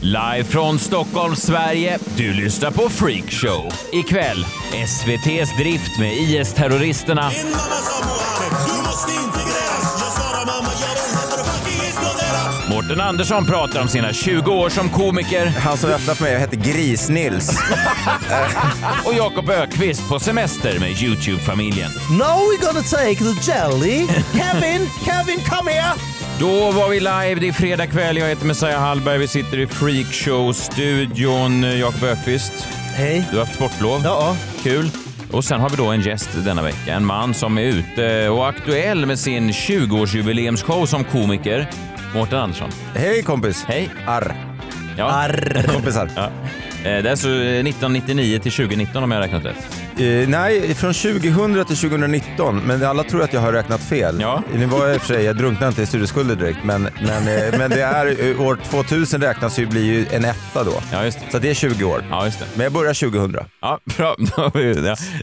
Live från Stockholm, Sverige. Du lyssnar på Freakshow. Ikväll, SVT's drift med IS-terroristerna. Mårten Andersson pratar om sina 20 år som komiker Han som öppnade för mig heter Gris-Nils. och Jakob Ökvist på semester med Youtube-familjen. Now we're gonna take the jelly. Kevin, Kevin, come here! Då var vi live. Det är fredag kväll. Jag heter Messiah Hallberg. Vi sitter i Freakshow-studion. Jakob Ökvist, Hej. du har haft sportlov. Ja, Kul. Och sen har vi då en gäst denna vecka. En man som är ute och aktuell med sin 20-årsjubileumsshow som komiker. Mårten Andersson. Hej kompis. Hej. Arr. Ja. Arr. Kompisar. Ja. Eh, Det är alltså eh, 1999 till 2019 om jag har räknat rätt. Eh, nej, från 2000 till 2019, men alla tror att jag har räknat fel. Ja. Nu var jag i och för sig, jag drunknade inte i studieskulder direkt, men, men, eh, men det är, eh, år 2000 räknas ju, blir ju en etta då. Ja, just det. Så det är 20 år. Ja, just det. Men jag börjar 2000. Ja, bra.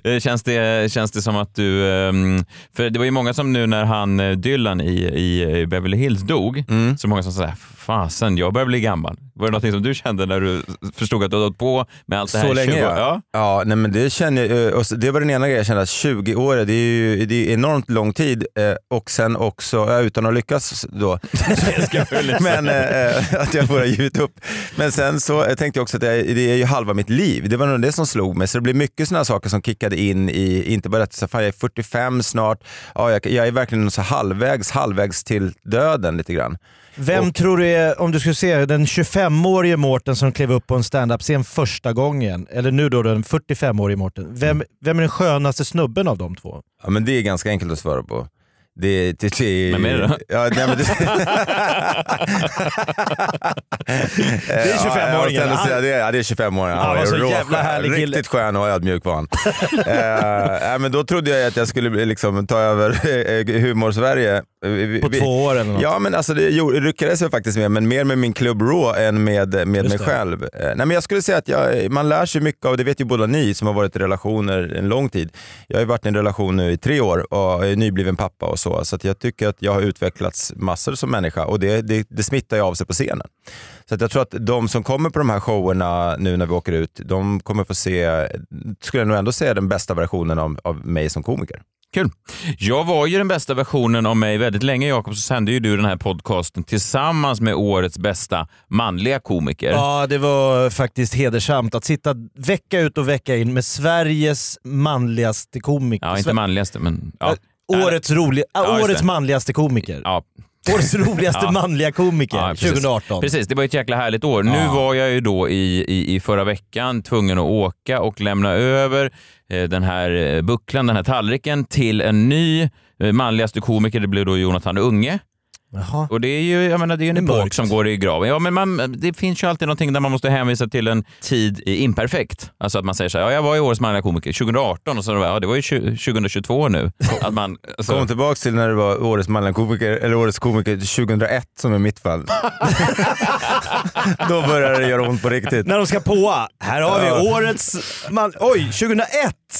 Ja. Eh, Känns, det, känns det som att du... ehm, För det var ju många som nu när han eh, Dylan i, i Beverly Hills dog, så många som sa fasen jag börjar bli gammal. Var det någonting som du kände när du förstod att du hade hållit på med allt det här Så i länge 20 år? ja. Ja. nej, men det, känner, jag, eh, det var den ena grejen jag kände, att 20 år det är ju det är enormt lång tid eh, och sen också, utan att lyckas då, men eh, att jag bara givit upp. Men sen så eh, tänkte jag också att det är, det är ju halva mitt liv. Det var nog det som slog mig. Så det blir mycket sådana saker som kickade in i, inte bara att fan, jag är 45 snart, ja, jag, jag är verkligen så halvvägs, halvvägs till döden lite grann. Vem tror du är, om du skulle se den 25-årige Mårten som klev upp på en standup-scen första gången, eller nu då den 45-årige Mårten. Vem, vem är den skönaste snubben av de två? Ja, men det är ganska enkelt att svara på. Det, det, det, Vem är det då? Ja, nej, men det, Det är 25-åringen. Ja, det, ja, det är 25-åringen. Han var så rå- jävla härlig kille. Riktigt skön och ödmjuk var han. eh, nej, men då trodde jag att jag skulle bli- liksom, ta över eh, humor-Sverige. Vi- På vi- två år eller något? Ja, men alltså det lyckades jag faktiskt med, men mer med min klubb Raw än med, med mig det. själv. Eh, nej, men jag skulle säga att jag, man lär sig mycket av, det vet ju båda ni som har varit i relationer en lång tid. Jag har ju varit i en relation nu i tre år och är nybliven pappa och så. Så att jag tycker att jag har utvecklats massor som människa och det, det, det smittar ju av sig på scenen. Så att jag tror att de som kommer på de här showerna nu när vi åker ut, de kommer få se, skulle jag nog ändå säga, den bästa versionen av, av mig som komiker. Kul. Jag var ju den bästa versionen av mig väldigt länge Jakob, så sände ju du den här podcasten tillsammans med årets bästa manliga komiker. Ja, det var faktiskt hedersamt att sitta vecka ut och vecka in med Sveriges manligaste komiker. Ja, inte manligaste, men... Ja. Årets, roli- Ja, just årets manligaste komiker. Ja, Årets roligaste Ja. manliga komiker Ja, precis. 2018. Precis, det var ett jäkla härligt år. Nu Ja. var jag ju då i, i, i förra veckan tvungen att åka och lämna över eh, den här eh, bucklan, den här tallriken till en ny manligaste komiker. Det blev då Jonathan Unge. Jaha. Och det är ju jag menar, det är en Det är epok som går i graven. Ja, men man, det finns ju alltid någonting där man måste hänvisa till en tid i imperfekt. Alltså att man säger så här, ja, jag var i årets manliga komiker 2018 och så ja, det var ju 20, 2022 nu. Att man, alltså, Kom tillbaka till när det var årets manliga komiker, eller årets komiker 2001 som är mitt fall. Då börjar det göra ont på riktigt. När de ska påa. Här har vi årets... Man, oj, 2001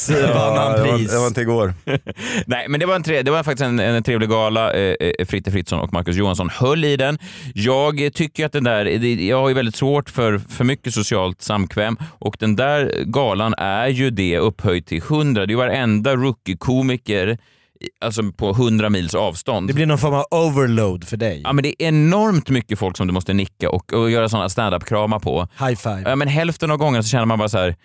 vann han det, var, pris. det var inte igår. Nej, men det var, en tre, det var faktiskt en, en trevlig gala. Eh, eh, Fritte Fritzson och Marcus Johansson höll i den. Jag tycker att den där, jag har ju väldigt svårt för för mycket socialt samkväm och den där galan är ju det upphöjt till 100. Det är ju varenda rookie-komiker alltså på 100 mils avstånd. Det blir någon form av overload för dig. Ja, men det är enormt mycket folk som du måste nicka och, och göra sådana stand-up-kramar på. High five. Ja, men hälften av gångerna så känner man bara så här.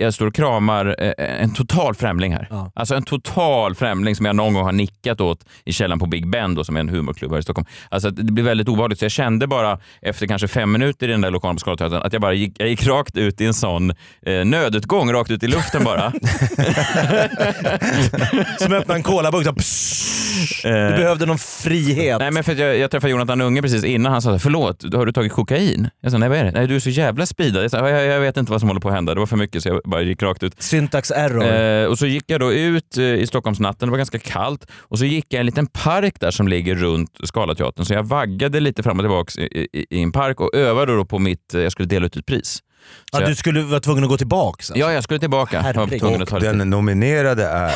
Jag står och kramar eh, en total främling här. Ja. Alltså en total främling som jag någon gång har nickat åt i källaren på Big Ben då, som är en humorklubb här i Stockholm. Alltså det blir väldigt obehagligt. Så jag kände bara efter kanske fem minuter i den där lokalen på Scalateatern att jag bara gick, jag gick rakt ut i en sån eh, nödutgång, rakt ut i luften bara. Som öppnar en. Eh, Du behövde någon frihet. Nej men för jag, jag träffade Jonathan Unge precis innan, han sa förlåt, har du tagit kokain? Jag sa nej vad är det? Nej du är så jävla speedad. Jag, sa, jag, jag vet inte vad som håller på att hända, det var för mycket så jag bara gick rakt ut. Syntax error. Eh, och så gick jag då ut eh, i Stockholmsnatten, det var ganska kallt, och så gick jag i en liten park där som ligger runt Scalateatern. Så jag vaggade lite fram och tillbaka i, i, i en park och övade då på mitt, eh, jag skulle dela ut ett pris. Ja, jag, du skulle vara tvungen att gå tillbaka. Alltså. ja, jag skulle tillbaka. Jag var Herregud. ta Och lite. den nominerade är...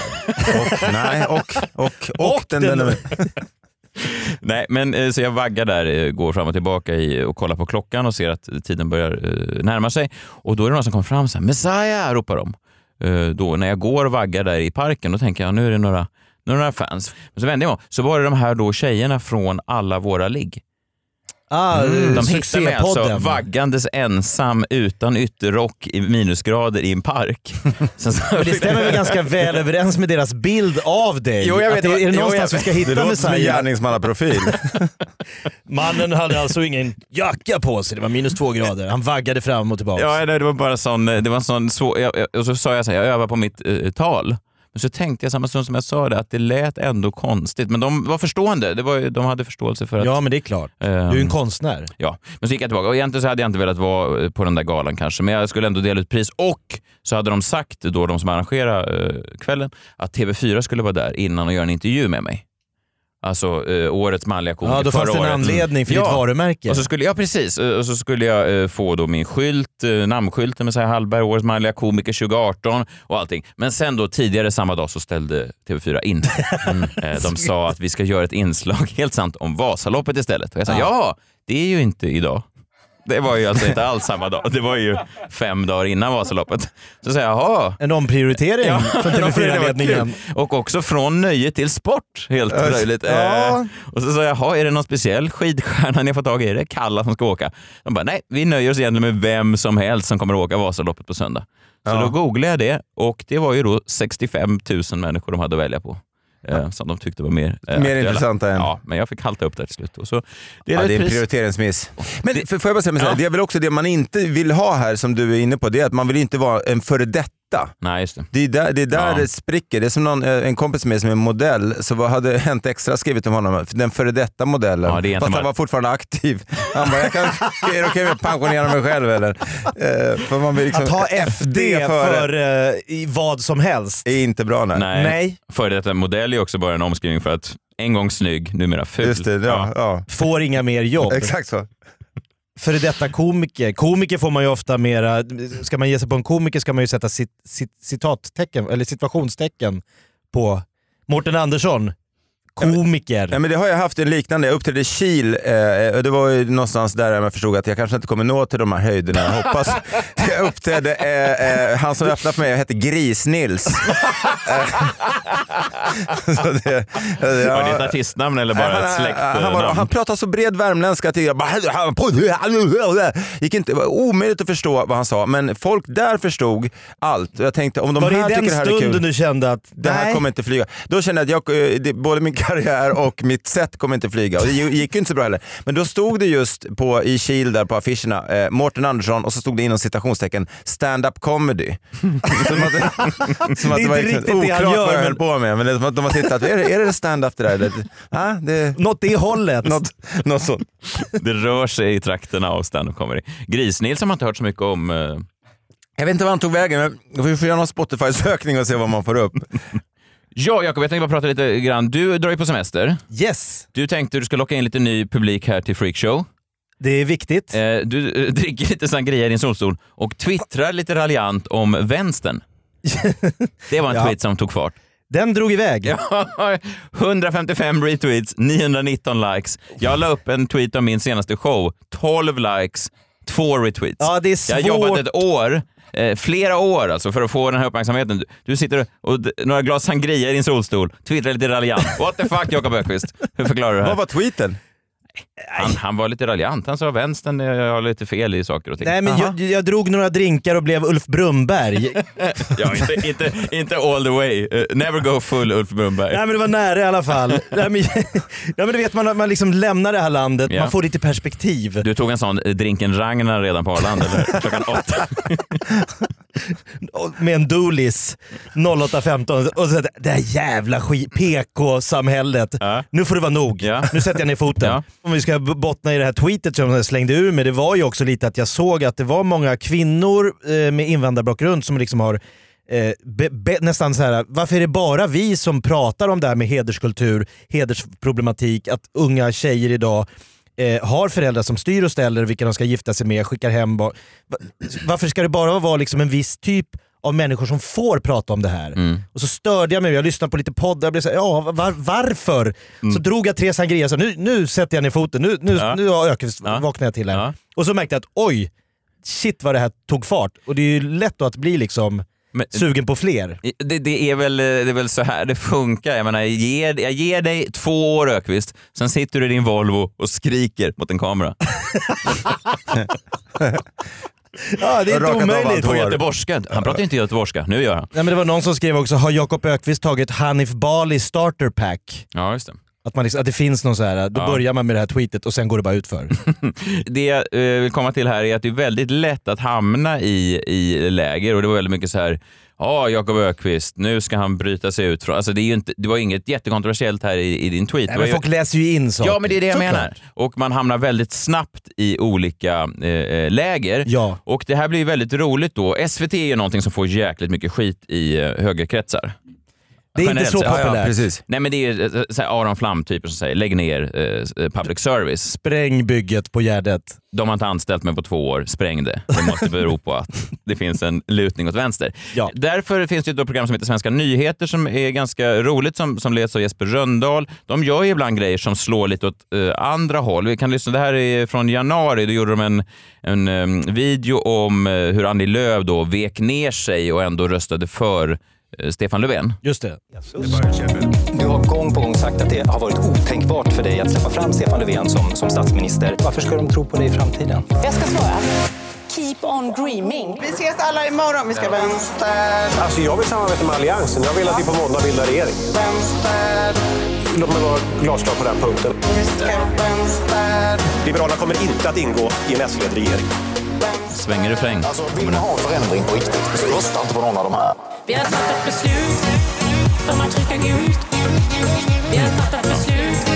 Och, nej, och, och, och, Och den, den- den, Nej, men eh, så jag vaggar där, eh, går fram och tillbaka i, och kollar på klockan och ser att tiden börjar eh, närma sig. Och då är det någon som kommer fram så här, Messiah ropar de. Eh, då när jag går och vaggar där i parken, då tänker jag nu är det några, nu är det några fans. Men så vände jag mig så var det de här då tjejerna från alla våra ligg. Ah, Mm. De hittade mig alltså vaggandes ensam utan ytterrock i minusgrader i en park. Men det stämmer väl ganska väl överens med deras bild av dig? Jo, jag vet, att det, är det jo, någonstans jag- vi ska det hitta låter som en Messiah? gärningsmannaprofil. Mannen hade alltså ingen jacka på sig, det var minus två grader. Han vaggade fram och tillbaka. Ja, nej, det var bara sån, det var sån svår, jag, jag, och så sa jag så här, jag övar på mitt eh, tal. Men så tänkte jag samma stund som jag sa det att det lät ändå konstigt. Men de var förstående. Det var, de hade förståelse för att... Ja men det är klart. Du är ju en konstnär. Ja, men så gick jag tillbaka och egentligen så hade jag inte velat vara eh, på den där galan kanske, men jag skulle ändå dela ut pris och så hade de sagt då, de som arrangerade eh, kvällen, att TV4 skulle vara där innan och göra en intervju med mig. Alltså eh, årets manliga komiker Ja, då fanns det förra en året. anledning för Ja. ditt varumärke. Och så skulle, ja precis, och så skulle jag eh, få då min skylt, eh, namnskylten med så här Hallberg, årets manliga komiker 2018 och allting. Men sen då tidigare samma dag så ställde TV4 in. Eh, De sa att vi ska göra ett inslag, helt sant, om Vasaloppet istället. Och jag sa ja, det är ju inte idag. Det var ju alltså inte alls samma dag. Det var ju fem dagar innan Vasaloppet. Så sa jag, jaha. En omprioritering Ja, var TV4-ledningen. kul. Och också från nöje till sport, helt möjligt. ja. Eh, Och så sa jag, jaha, är det någon speciell skidstjärna ni har fått tag i? Är det Kalla som ska åka? De bara, nej, vi nöjer oss egentligen med vem som helst som kommer att åka Vasaloppet på söndag. Så Ja. då googlade jag det och det var ju då 65 000 människor de hade att välja på. Eh, som de tyckte var mer eh, Mer intressanta än- Ja, men jag fick halta upp där till slut. Och så Ja, delade det är en prioriteringsmiss. Men för, får jag bara säga, Ja. det är väl också det man inte vill ha här som du är inne på, det är att man vill inte vara en före detta. Nej, just det. Det är där det, är där Ja. det spricker. Det är som någon, eh, en kompis med som är modell, så vad hade Hänt Extra skrivit om honom? Den före detta modellen. Ja, det Fast han var fortfarande aktiv. Han bara, jag kan, är det okej om jag pensionerar mig själv eller? Eh, för man vill liksom, Att ha FD för eh, i vad som helst. är inte bra. Nej. Nej. Nej. Före detta modell är också bara en omskrivning för att en gång snygg, numera ful. Just det, ja, ja. Får inga mer jobb. Exakt så. Före detta komiker. Komiker får man ju ofta mera, ska man ge sig på en komiker ska man ju sätta cit, cit, citattecken, eller situationstecken på Mårten Andersson. Komiker. Ja, men det har jag haft en liknande. Jag uppträdde i Kil eh, och det var ju någonstans där jag förstod att jag kanske inte kommer nå till de här höjderna jag hoppas. Jag uppträdde, eh, eh, han som öppnade för mig hette Gris-Nils. Eh, det, det, Var det ett artistnamn eller bara ett släktnamn? han, var, han pratade så bred värmländska att jag bara... Gick inte, det var omöjligt att förstå vad han sa, men folk där förstod allt. Jag tänkte om de var det här i den det här är stunden du kände att det här nej, kommer inte flyga. Då kände jag att jag, eh, det, både min karriär och mitt sätt kommer inte flyga. Och det gick ju inte så bra heller. Men då stod det just på, i Kil där på affischerna, eh, Mårten Andersson och så stod det inom citationstecken stand-up comedy. som att, som att Det är var inte liksom riktigt det han oklart gör, vad jag men- höll på med. Men det är som att de har tittat, är det, är det stand-up det där? Det, ja, det, något i hållet. något, något sånt. Det rör sig i trakterna av stand-up comedy. Gris-Nils har man inte hört så mycket om. eh, Jag vet inte var han tog vägen, men vi får göra någon Spotify-sökning och se vad man får upp. Ja, Jakob, jag tänkte bara prata lite grann. Du drar ju på semester. Yes, Du tänkte du ska locka in lite ny publik här till Freakshow. det är viktigt. Eh, du eh, dricker lite sangria i din solstol och twittrar lite raljant om vänstern. Det var en Ja. tweet som tog fart. Den drog iväg. Ja, 155 retweets, 919 likes. Jag la upp en tweet om min senaste show, 12 likes, 2 retweets. Ja, det är svårt. Jag har jobbat ett år, eh, flera år alltså, för att få den här uppmärksamheten. Du, du sitter och några glas sangria i din solstol, twittrar lite raljant. What the fuck Jakob Öqvist? Hur förklarar du det här? Vad var tweeten? Han, han var lite raljant. Han sa vänstern eh, har lite fel i saker och ting. Nej men jag, jag drog några drinkar och blev Ulf Brumberg. Ja, inte, inte, inte all the way. Eh, never go full Ulf Brunnberg. Nej men det var nära i alla fall. Nej, men, ja, men du vet man, man liksom lämnar det här landet, Ja. man får lite perspektiv. Du tog en sån eh, drinken Ragnar redan på Arlanda eller? klockan åtta. Med en Doolis 08.15 och så det här jävla PK-samhället. Ja. Nu får det vara nog. Nu sätter jag ner foten. Om vi ska b- bottna i det här tweetet som jag slängde ur mig, det var ju också lite att jag såg att det var många kvinnor eh, med invandrarbakgrund som liksom har eh, be, be, nästan så här, varför är det bara vi som pratar om det här med hederskultur, hedersproblematik, att unga tjejer idag eh, har föräldrar som styr och ställer vilka de ska gifta sig med, skickar hem barn. Varför ska det bara vara liksom en viss typ av människor som får prata om det här? Mm. Och så störde jag mig, jag lyssnade på lite poddar och blev såhär, ja var, varför? Så drog jag tre sangria, så nu, nu sätter jag ner foten, nu, nu, Mm. Ja. nu Ja. vaknat jag till här. Ja. Och så märkte jag att oj, shit vad det här tog fart. Och det är ju lätt då att bli liksom Men, sugen på fler. det, det, är väl, det är väl så här det funkar. Jag, menar, jag, ger, jag ger dig två år Ökvist, sen sitter du i din Volvo och skriker mot en kamera. Ja, det är inte omöjligt. På göteborgska. Han pratar inte göteborgska, nu gör han. Nej, men det var någon som skrev också, har Jakob Ökvist tagit Hanif Bali starter pack? Ja, just det. Att, man liksom, att det finns någon så här, då Ja. börjar man med det här tweetet och sen går det bara utför. Det jag eh, vill komma till här är att det är väldigt lätt att hamna i, i läger och det var väldigt mycket så här Ja, Jakob Ökvist, nu ska han bryta sig ut från... Alltså det, är ju inte, det var inget jättekontroversiellt här i, i din tweet. Nej, men ju- folk läser ju in saker. Ja, men det är det jag Såklart. menar. Och man hamnar väldigt snabbt i olika eh, eh, läger. Ja. Och det här blir väldigt roligt då. SVT är ju någonting som får jäkligt mycket skit i eh, högerkretsar. Det är inte så sett. Ja, ja, populärt. precis. Nej men det är ju eh, så här Aron Flam-typer som säger lägg ner eh, public service. Spräng bygget på Gärdet. De har inte anställt mig på två år, spräng det. Det måste bero på att det finns en lutning åt vänster. Ja. Därför finns det ett program som heter Svenska nyheter som är ganska roligt, som, som leds av Jesper Röndahl. De gör ju ibland grejer som slår lite åt eh, andra håll. Vi kan lyssna, det här är från januari, då gjorde de en, en eh, video om eh, hur Annie Lööf då vek ner sig och ändå röstade för eh, Stefan Löfven. Just det. Du har gång på gång sagt att det har varit otänkbart för dig att släppa fram Stefan Löfven som, som statsminister. Varför ska de tro på dig i framtiden? Jag ska svara. Keep on dreaming. Vi ses alla imorgon. Vi ska vänster, Alltså jag vill samarbeta med Alliansen. Jag vill att vi på måndag bildar regering. vänster, Låt mig vara glasklar på den punkten. vi ska vänster, Liberalerna kommer inte att ingå i en S-ledd regering. Svänger refräng. Alltså, vill man ha förändring på riktigt, så rösta inte på någon av de här. Vi har fattat beslut om att trycka gult. Vi har fattat beslut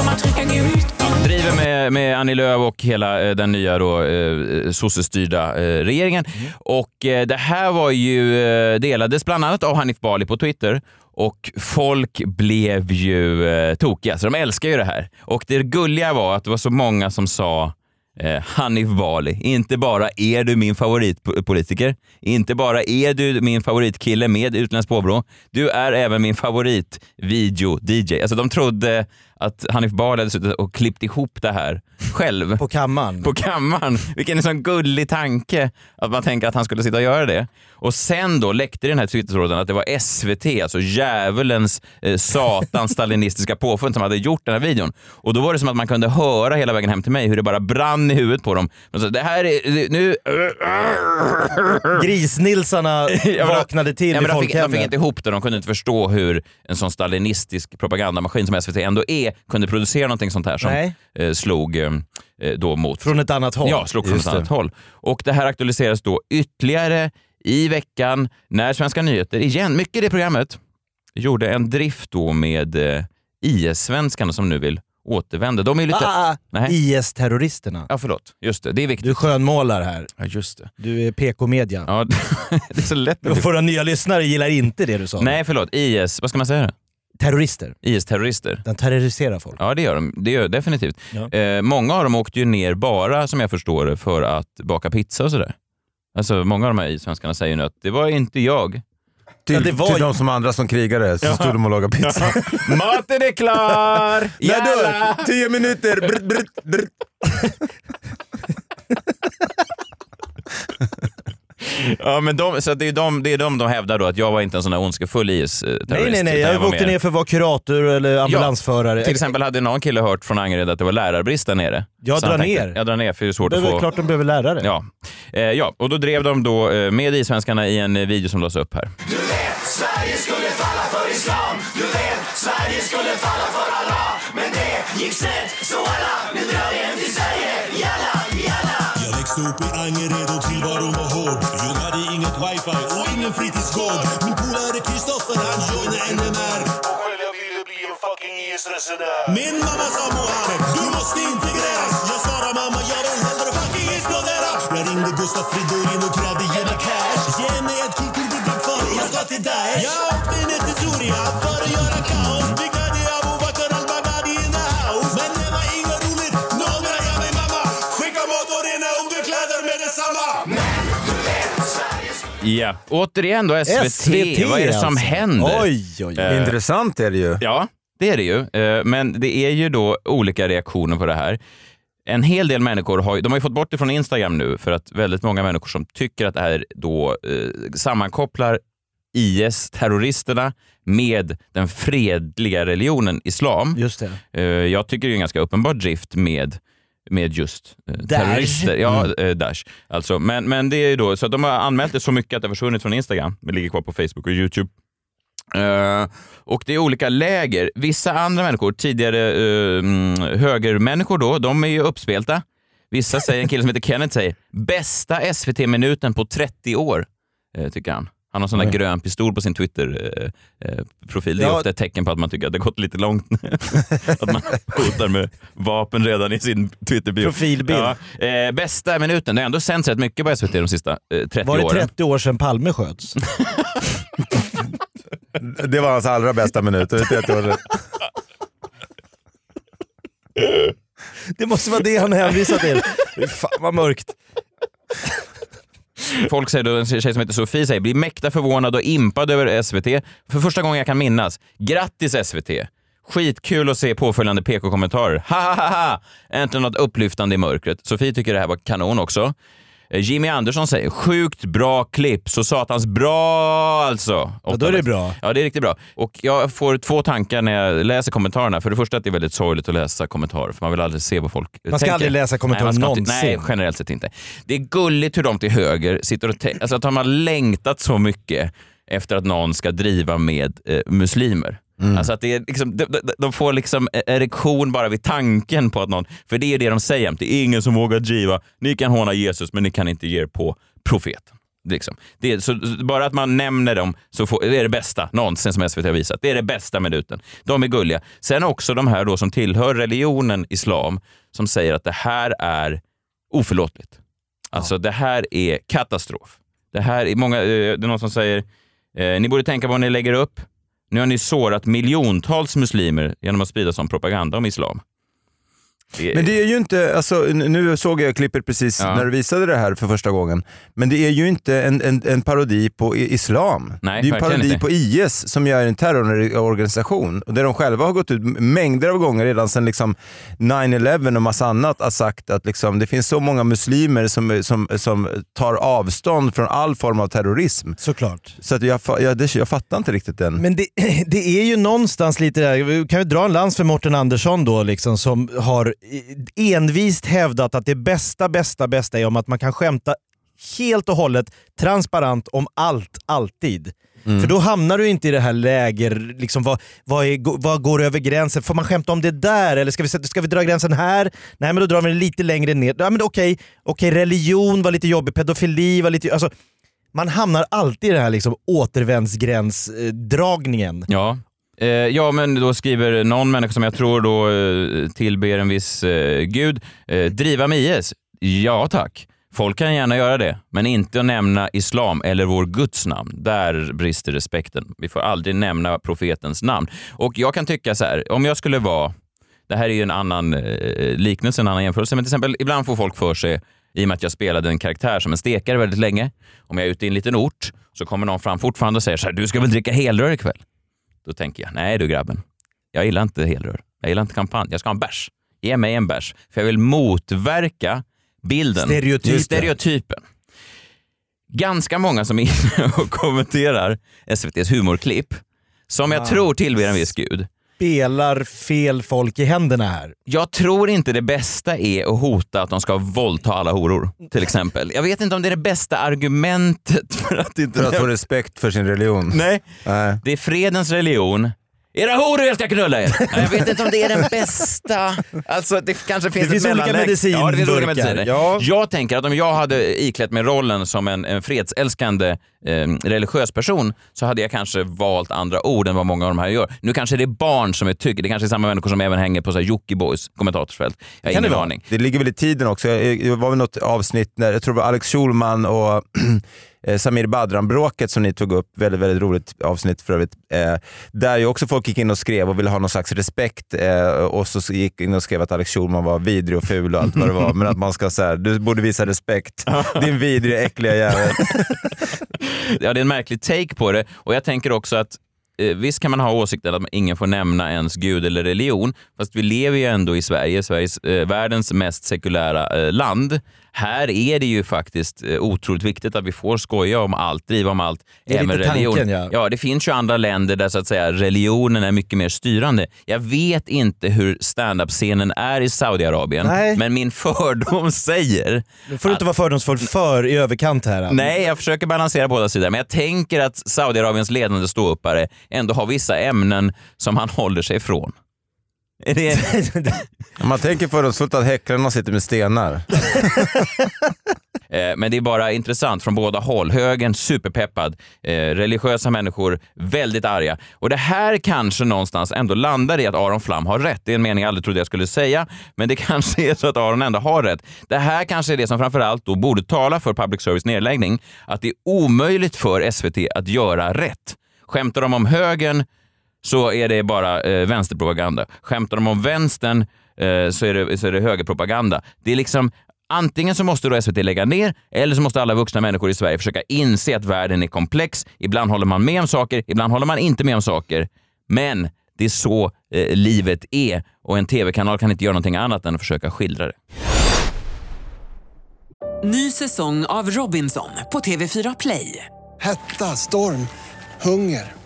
om att trycka gult. driver med, med Annie Lööf och hela eh, den nya då, eh, sossestyrda eh, regeringen. Och eh, det här var ju, eh, delades bland annat av Hanif Bali på Twitter och folk blev ju eh, tokiga, så de älskar ju det här. Och det gulliga var att det var så många som sa Eh, Hanif Bali, inte bara är du min favoritpolitiker, inte bara är du min favoritkille med utländskt påbrå, du är även min favoritvideo-DJ. Alltså de trodde att Hanif Bali hade suttit och klippt ihop det här själv På kammaren. på kammaren. Vilken sån gullig tanke att man tänker att han skulle sitta och göra det. Och sen då läckte den här twittertråden att det var SVT, alltså djävulens, eh, satans stalinistiska påfund som hade gjort den här videon. Och då var det som att man kunde höra hela vägen hem till mig hur det bara brann i huvudet på dem. De sa, det här är, nu... Grisnilsarna men vaknade till Ja, i men de, fick, de fick folkhemmet. inte ihop det. De kunde inte förstå hur en sån stalinistisk propagandamaskin som SVT ändå är kunde producera någonting sånt här som eh, slog eh, då mot Från ett annat håll. Ja, slog från Just ett det. annat håll. Och det här aktualiseras då ytterligare i veckan när Svenska nyheter, igen, mycket i det programmet, gjorde en drift då med eh, IS-svenskarna som nu vill återvända. De är lite... Ah, ah, Nej. IS-terroristerna. Ja, förlåt. Just det, det är viktigt. Du skönmålar här. Ja, just det. Du är PK-media. Ja, det är så lätt. Våra nya lyssnare gillar inte det du sa. Nej, förlåt. IS, vad ska man säga? Terrorister. IS-terrorister. Den terroriserar folk. Ja, det gör de. Det gör definitivt. Ja. Eh, många av dem åkte ju ner bara, som jag förstår det, för att baka pizza och sådär. Alltså, många av de här IS-svenskarna säger nu att det var inte jag. Till, Ja, det var till ju- de som andra som krigare så stod de och lagade pizza. Maten är klar! När du? Tio minuter! Brrt, brrt, brrt. Ja, men de, så det, är de, det är de de hävdar då, att jag var inte en sån där ondskefull IS-terrorist. Nej, nej, nej. utan Jag var åkte mer- ner för att vara kurator eller ambulansförare. Till exempel hade någon kille hört från Angered att det var lärarbrist där nere. Jag Så drar tänkte, ner. Jag drar ner för det är svårt Det är att få... klart de behöver lärare. Ja. Eh, ja, och då drev de då eh, med isvenskarna i en eh, video som lades upp här. Sverige skulle falla för islam Du vet, Sverige skulle falla för Allah Men det gick snett, så alla, nu drar vi hem till Sverige Jalla, jalla Jag växte upp i Angered och tillvaron ingen fritidsgård. Min polare Kristoffer han joinade NMR. Och själv jag ville bli en fucking IS-resenär. Min mamma sa Muhammed, du måste integreras. Jag svarade mamma, jag vill hellre fucking explodera. Jag ringde Gustav Fridolin och krävde ge mig cash. Ge mig ett kulturbidrag för jag ska till Daesh. Jag åkte ner till Soria Ja, återigen då SVT. SVT, Vad är det som alltså. händer? Oj, oj, oj. Intressant är det ju. Ja, det är det ju. Eh, Men det är ju då olika reaktioner på det här. En hel del människor har, de har ju fått bort det från Instagram nu för att väldigt många människor som tycker att det här då eh, sammankopplar IS-terroristerna med den fredliga religionen islam. Just det. Eh, jag tycker det är en ganska uppenbar drift med med just eh, terrorister. Ja, Mm. eh, Daesh. Alltså, men, men det är ju då, så att de har anmält det så mycket att det har försvunnit från Instagram. Det ligger kvar på Facebook och YouTube. Eh, och det är olika läger. Vissa andra människor, tidigare uh, högermänniskor då, de är ju uppspelta. Vissa säger, en kille som heter Kenneth säger, bästa SVT-minuten på 30 år, eh, tycker han. Han har sån där grön pistol på sin Twitter-profil. det är Ja. ofta ett tecken på att man tycker att det har gått lite långt. att man hotar med vapen redan i sin Twitter-bio. Profilbild. Ja. Eh, bästa minuten, det har ändå sänts rätt mycket på SVT de sista eh, 30 Var det åren. 30 år sedan Palme sköts? Det var hans allra bästa minuter. Det är 30 år sedan. Det måste vara det han hänvisar till. Fy Fan vad mörkt. Folk säger då, en tjej som heter Sofie säger, blir mäkta förvånad och impad över SVT för första gången jag kan minnas. Grattis SVT! Skitkul att se påföljande PK-kommentarer. Ha ha ha ha! Äntligen något upplyftande i mörkret. Sofie tycker det här var kanon också. Eh, Jimmy Andersson säger, sjukt bra klipp, så satans bra alltså. Ja, då är det bra. Ja, det är riktigt bra. Och jag får två tankar när jag läser kommentarerna. För det första att det är väldigt sorgligt att läsa kommentarer, för man vill aldrig se vad folk Man ska tänker. aldrig läsa kommentarer nej, någonsin. Nej, generellt sett inte. Det är gulligt hur de till höger sitter och tänker, alltså att de har längtat så mycket efter att någon ska driva med eh, muslimer. Mm. Alltså att det är liksom, de, de, de får liksom erektion bara vid tanken på att någon, för det är det de säger, det är ingen som vågar driva, ni kan håna Jesus men ni kan inte ge er på profeten. Liksom. Det är, så, bara att man nämner dem så får, det är det bästa någonsin som SVT har visat. Det är det bästa minuten. De är gulliga. Sen också de här då som tillhör religionen islam som säger att det här är oförlåtligt. Alltså det här är katastrof. Det här är många, eh, det är någon som säger, eh, ni borde tänka på vad ni lägger upp. Nu har ni sårat miljontals muslimer genom att sprida sån propaganda om islam. Men det är ju inte, alltså, nu såg jag klippet precis Ja. när du visade det här för första gången, men det är ju inte en, en, en parodi på islam. Nej, det är ju en parodi inte. på IS som ju är en terrororganisation och där de själva har gått ut mängder av gånger redan sedan liksom 9-11 och massa annat har sagt att liksom, det finns så många muslimer som, som, som tar avstånd från all form av terrorism. Såklart. Så att jag, jag, det, jag fattar inte riktigt den. Men det, det är ju någonstans lite där, vi kan vi dra en lans för Morten Andersson då liksom, som har envist hävdat att det bästa, bästa, bästa är om att man kan skämta helt och hållet transparent om allt, alltid. Mm. För då hamnar du inte i det här läger, liksom, vad, vad, är, vad går över gränsen? Får man skämta om det där? Eller ska vi, ska vi dra gränsen här? Nej men då drar vi den lite längre ner. Ja, men okej, okej, religion var lite jobbig, pedofili var lite... Alltså, man hamnar alltid i den här liksom, återvändsgränsdragningen. Ja. Eh, ja, men då skriver någon människa som jag tror då eh, tillber en viss eh, gud, eh, driva med IS? Ja tack. Folk kan gärna göra det, men inte att nämna islam eller vår Guds namn. Där brister respekten. Vi får aldrig nämna profetens namn. Och jag kan tycka så här, om jag skulle vara, det här är ju en annan eh, liknelse, en annan jämförelse, men till exempel ibland får folk för sig i och med att jag spelade en karaktär som en stekare väldigt länge. Om jag är ute i en liten ort så kommer någon fram fortfarande och säger så här, du ska väl dricka helrör ikväll? Då tänker jag, nej du grabben, jag gillar inte helrör. Jag gillar inte kampanj. Jag ska ha en bärs. Ge mig en bärs. För jag vill motverka bilden. Stereotypen. Stereotypen. ganska många som är inne och kommenterar SVTs humorklipp som jag Ah. tror tillber en viss gud. Spelar fel folk i händerna här. Jag tror inte det bästa är att hota att de ska våldta alla horor, till exempel. Jag vet inte om det är det bästa argumentet för att inte... För att få respekt för sin religion. Nej. Nej. Det är fredens religion. Era horor jag ska knulla er! Jag vet inte om det är den bästa. Alltså det kanske finns Det finns ett olika medicinburkar. Ja, det finns olika mediciner. Ja. Jag tänker att om jag hade iklätt mig rollen som en, en fredsälskande eh, religiös person så hade jag kanske valt andra ord än vad många av de här gör. Nu kanske det är barn som är tycker. Det kanske är samma människor som även hänger på Jockibois kommentatorsfält. Jag har Kan det ingen vara? aning. Det ligger väl i tiden också. Det var väl något avsnitt när, jag tror det var Alex Schulman och eh, Samir Badran-bråket som ni tog upp, väldigt, väldigt roligt avsnitt för övrigt. Eh, där ju också folk gick in och skrev och ville ha någon slags respekt eh, och så gick in och skrev att Alex Schulman var vidrig och ful och allt vad det var. Men att man ska säga, du borde visa respekt. Din vidriga, äckliga jävel. Ja, det är en märklig take på det och jag tänker också att eh, Visst kan man ha åsikten att ingen får nämna ens gud eller religion, fast vi lever ju ändå i Sverige, Sveriges, eh, världens mest sekulära eh, land. Här är det ju faktiskt eh, otroligt viktigt att vi får skoja om allt, driva om allt, Det är även lite religion. tanken, ja. det finns ju andra länder där så att säga religionen är mycket mer styrande. Jag vet inte hur standup-scenen är i Saudiarabien, Nej. men min fördom säger Nu får du inte vara fördomsfull för i överkant här. Nej, jag försöker balansera båda sidor. Men jag tänker att Saudiarabiens ledande ståuppare ändå har vissa ämnen som han håller sig ifrån. Är det... Man tänker fördomsfullt att häcklarna sitter med stenar. Eh, Men det är bara intressant från båda håll. Högern superpeppad, eh, religiösa människor väldigt arga. Och det här kanske någonstans ändå landar i att Aron Flam har rätt. Det är en mening jag aldrig trodde jag skulle säga, men det kanske är så att Aron ändå har rätt. Det här kanske är det som framförallt då borde tala för public service nedläggning, att det är omöjligt för SVT att göra rätt. Skämtar de om högern så är det bara eh, vänsterpropaganda. Skämtar de om vänstern eh, så, är det, så är det högerpropaganda. Det är liksom Antingen så måste då SVT lägga ner eller så måste alla vuxna människor i Sverige försöka inse att världen är komplex. Ibland håller man med om saker, ibland håller man inte med om saker. Men det är så eh, livet är och en tv-kanal kan inte göra någonting annat än att försöka skildra det. Ny säsong av Robinson på TV4 Play. Hetta, storm, hunger.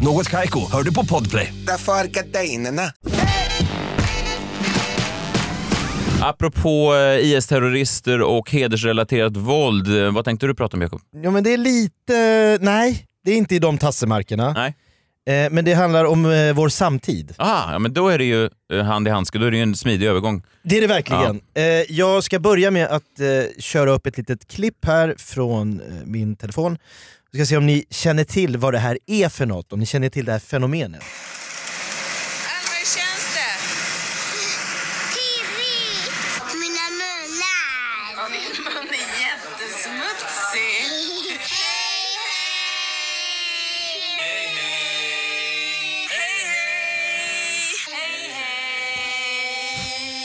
Något Kaiko, hör du på Podplay. Därför är gardinerna. Apropå eh, IS-terrorister och hedersrelaterat våld, eh, vad tänkte du prata om Jakob? Ja men det är lite, nej det är inte i de tassemarkerna. Nej. Eh, men det handlar om eh, vår samtid. Ah, ja, men då är det ju eh, hand i handske, då är det ju en smidig övergång. Det är det verkligen. Eh, jag ska börja med att köra upp ett litet klipp här från min telefon. Vi ska se om ni känner till vad det här är för något, om ni känner till det här fenomenet. Hur känns det? Pirrigt. Mina munnar. Ja, din mun är jättesmutsig.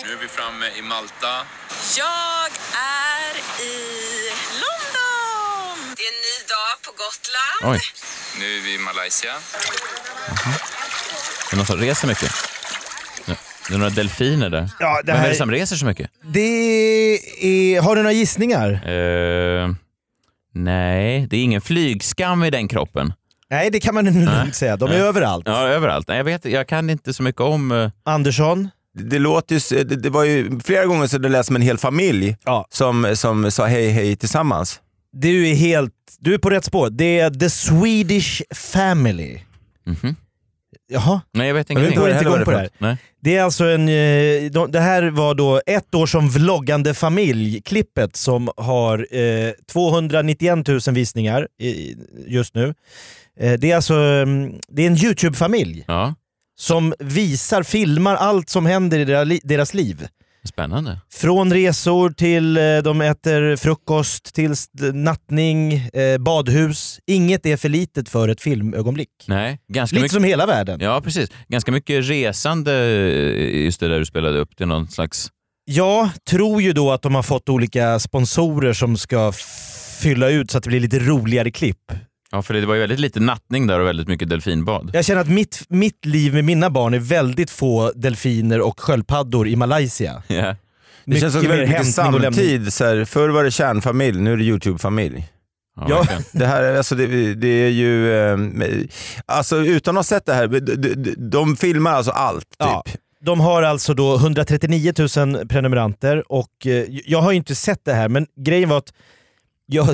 Nu är vi framme i Malta. Jag är i London. Det är en ny dag på Gotland. Oj. Nu är vi i Malaysia. Det är någon som reser mycket. Ja, Det är några delfiner där. Ja, det Vem är här- det som reser så mycket? Det är... Har du några gissningar? Eh, nej, det är ingen flygskam i den kroppen. Nej, det kan man lugnt säga. De är Nej. överallt. Ja, överallt. Nej, Jag, vet, jag kan inte så mycket om... eh, Andersson? Det, låter ju, det, det var ju flera gånger så det lät som en hel familj som, som sa hej hej tillsammans. Du är helt... Du är på rätt spår. Det är The Swedish Family. Mhm. Jaha? Nej, jag vet Jag ingenting. går inte igång på det här. Nej. Det är alltså en, eh, de- det här var då ett år som vloggande familj-klippet som har eh, 291 000 visningar i, just nu. Eh, det är alltså mm, det är en YouTube-familj Ja, som visar, filmar allt som händer i deras liv. Spännande. Från resor till eh, de äter frukost, till nattning, eh, badhus. Inget är för litet för ett filmögonblick. Nej, ganska Lite mycket... som hela världen. Ja, precis. Ganska mycket resande, eh, just det där du spelade upp. Det är någon slags... Jag tror ju då att de har fått olika sponsorer som ska fylla ut så att det blir lite roligare klipp. Ja, för det var ju väldigt lite nattning där och väldigt mycket delfinbad. Jag känner att mitt, mitt liv med mina barn är väldigt få delfiner och sköldpaddor i Malaysia. Ja. Det känns som väldigt mycket samtid. Så här, förr var det kärnfamilj, nu är det YouTube-familj. Ja. Det här är- alltså det, det är ju, eh, alltså utan att ha sett det här, de, de, filmar alltså allt. Typ. Ja. De har alltså då 139 000 prenumeranter och eh, jag har ju inte sett det här men grejen var att jag,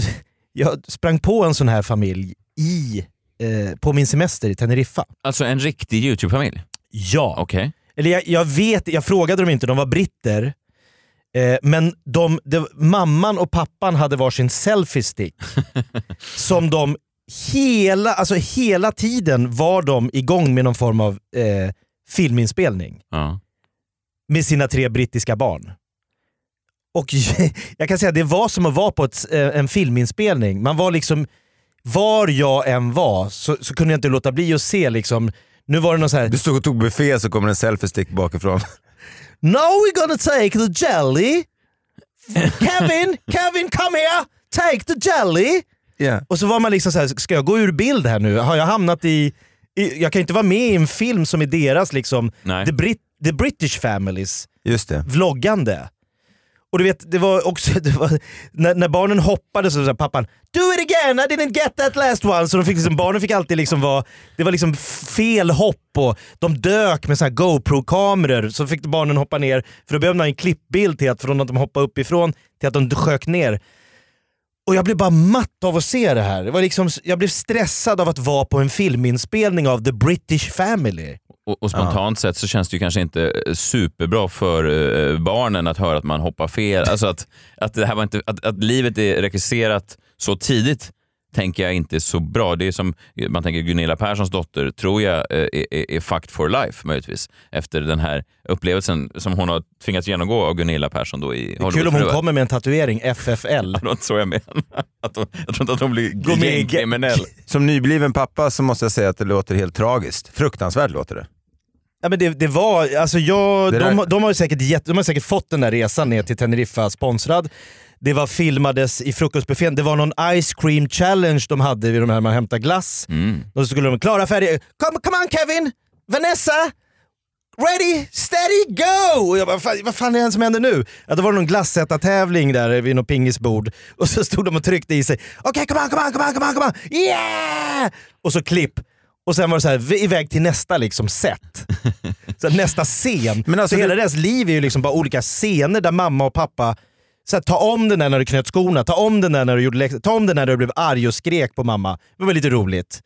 jag sprang på en sån här familj i, eh, på min semester i Teneriffa. Alltså en riktig YouTube-familj? Ja. Okej. Eller jag, jag vet, jag frågade dem inte, de var britter. Eh, men de, det- mamman och pappan hade varsin selfie-stick. som de hela, alltså hela tiden var de igång med någon form av eh, filminspelning. Ja. Med sina tre brittiska barn. Och jag kan säga det var som att vara på ett, eh, en filminspelning. Man var liksom, var jag än var så, så kunde jag inte låta bli att se liksom, nu var det någon så här Du stod och tog buffé så kommer en selfie-stick bakifrån. Now we're gonna take the jelly. Kevin, Kevin come here, take the jelly. Yeah. Och så var man liksom så här, ska jag gå ur bild här nu? Har jag hamnat i... i jag kan inte vara med i en film som är deras liksom, Nej. the, Brit, the British families Just det. vloggande. Och du vet, det var också, det var, när, när barnen hoppade så sa pappan Do it again, I didn't get that last one. Så de fick liksom, barnen fick alltid liksom vara, det var liksom fel hopp och de dök med GoPro-kameror. Så fick barnen hoppa ner, för då behövde man en klippbild till att från att de hoppade uppifrån till att de sjök ner. Och jag blev bara matt av att se det här. Det var liksom, jag blev stressad av att vara på en filminspelning av The British Family. Och, och spontant sett så känns det ju kanske inte eh, superbra för eh, barnen att höra att man hoppar fel. Alltså att, att, det här var inte, att, att livet är regisserat så tidigt tänker jag inte är så bra. Det är som man tänker Gunilla Perssons dotter tror jag eh, är, är, är fucked for life möjligtvis. Efter den här upplevelsen som hon har tvingats genomgå av Gunilla Persson då i Det är kul om hon kommer med en tatuering, FFL. Det var inte så jag menar. Att hon, jag tror inte att hon blir gängkriminell. Som nybliven pappa så måste jag säga att det låter helt tragiskt. Fruktansvärt låter det. Ja, men det, det var, alltså jag, Det de, de, har säkert gett, de har säkert fått den där resan ner till Teneriffa sponsrad. Det var filmades i frukostbuffén. Det var någon ice cream challenge de hade vid de här man hämtar glass. Mm. Och så skulle de klara färdiga. Come, come on Kevin! Vanessa! Ready, steady, go! Och jag bara, "Fan, vad fan är det som händer nu? Ja, då var det någon glassättartävling där vid något pingisbord. Och så stod de och tryckte i sig. Okej, on, come on, come on, come on, come on! Yeah! Och så klipp. Och sen var det så här, iväg till nästa liksom set. Så nästa scen. Men alltså så hela det- deras liv är ju liksom bara olika scener där mamma och pappa så här, ta om den där när du knöt skorna, ta om den där när du gjorde läxor, ta om den där när du blev arg och skrek på mamma. Det var lite roligt.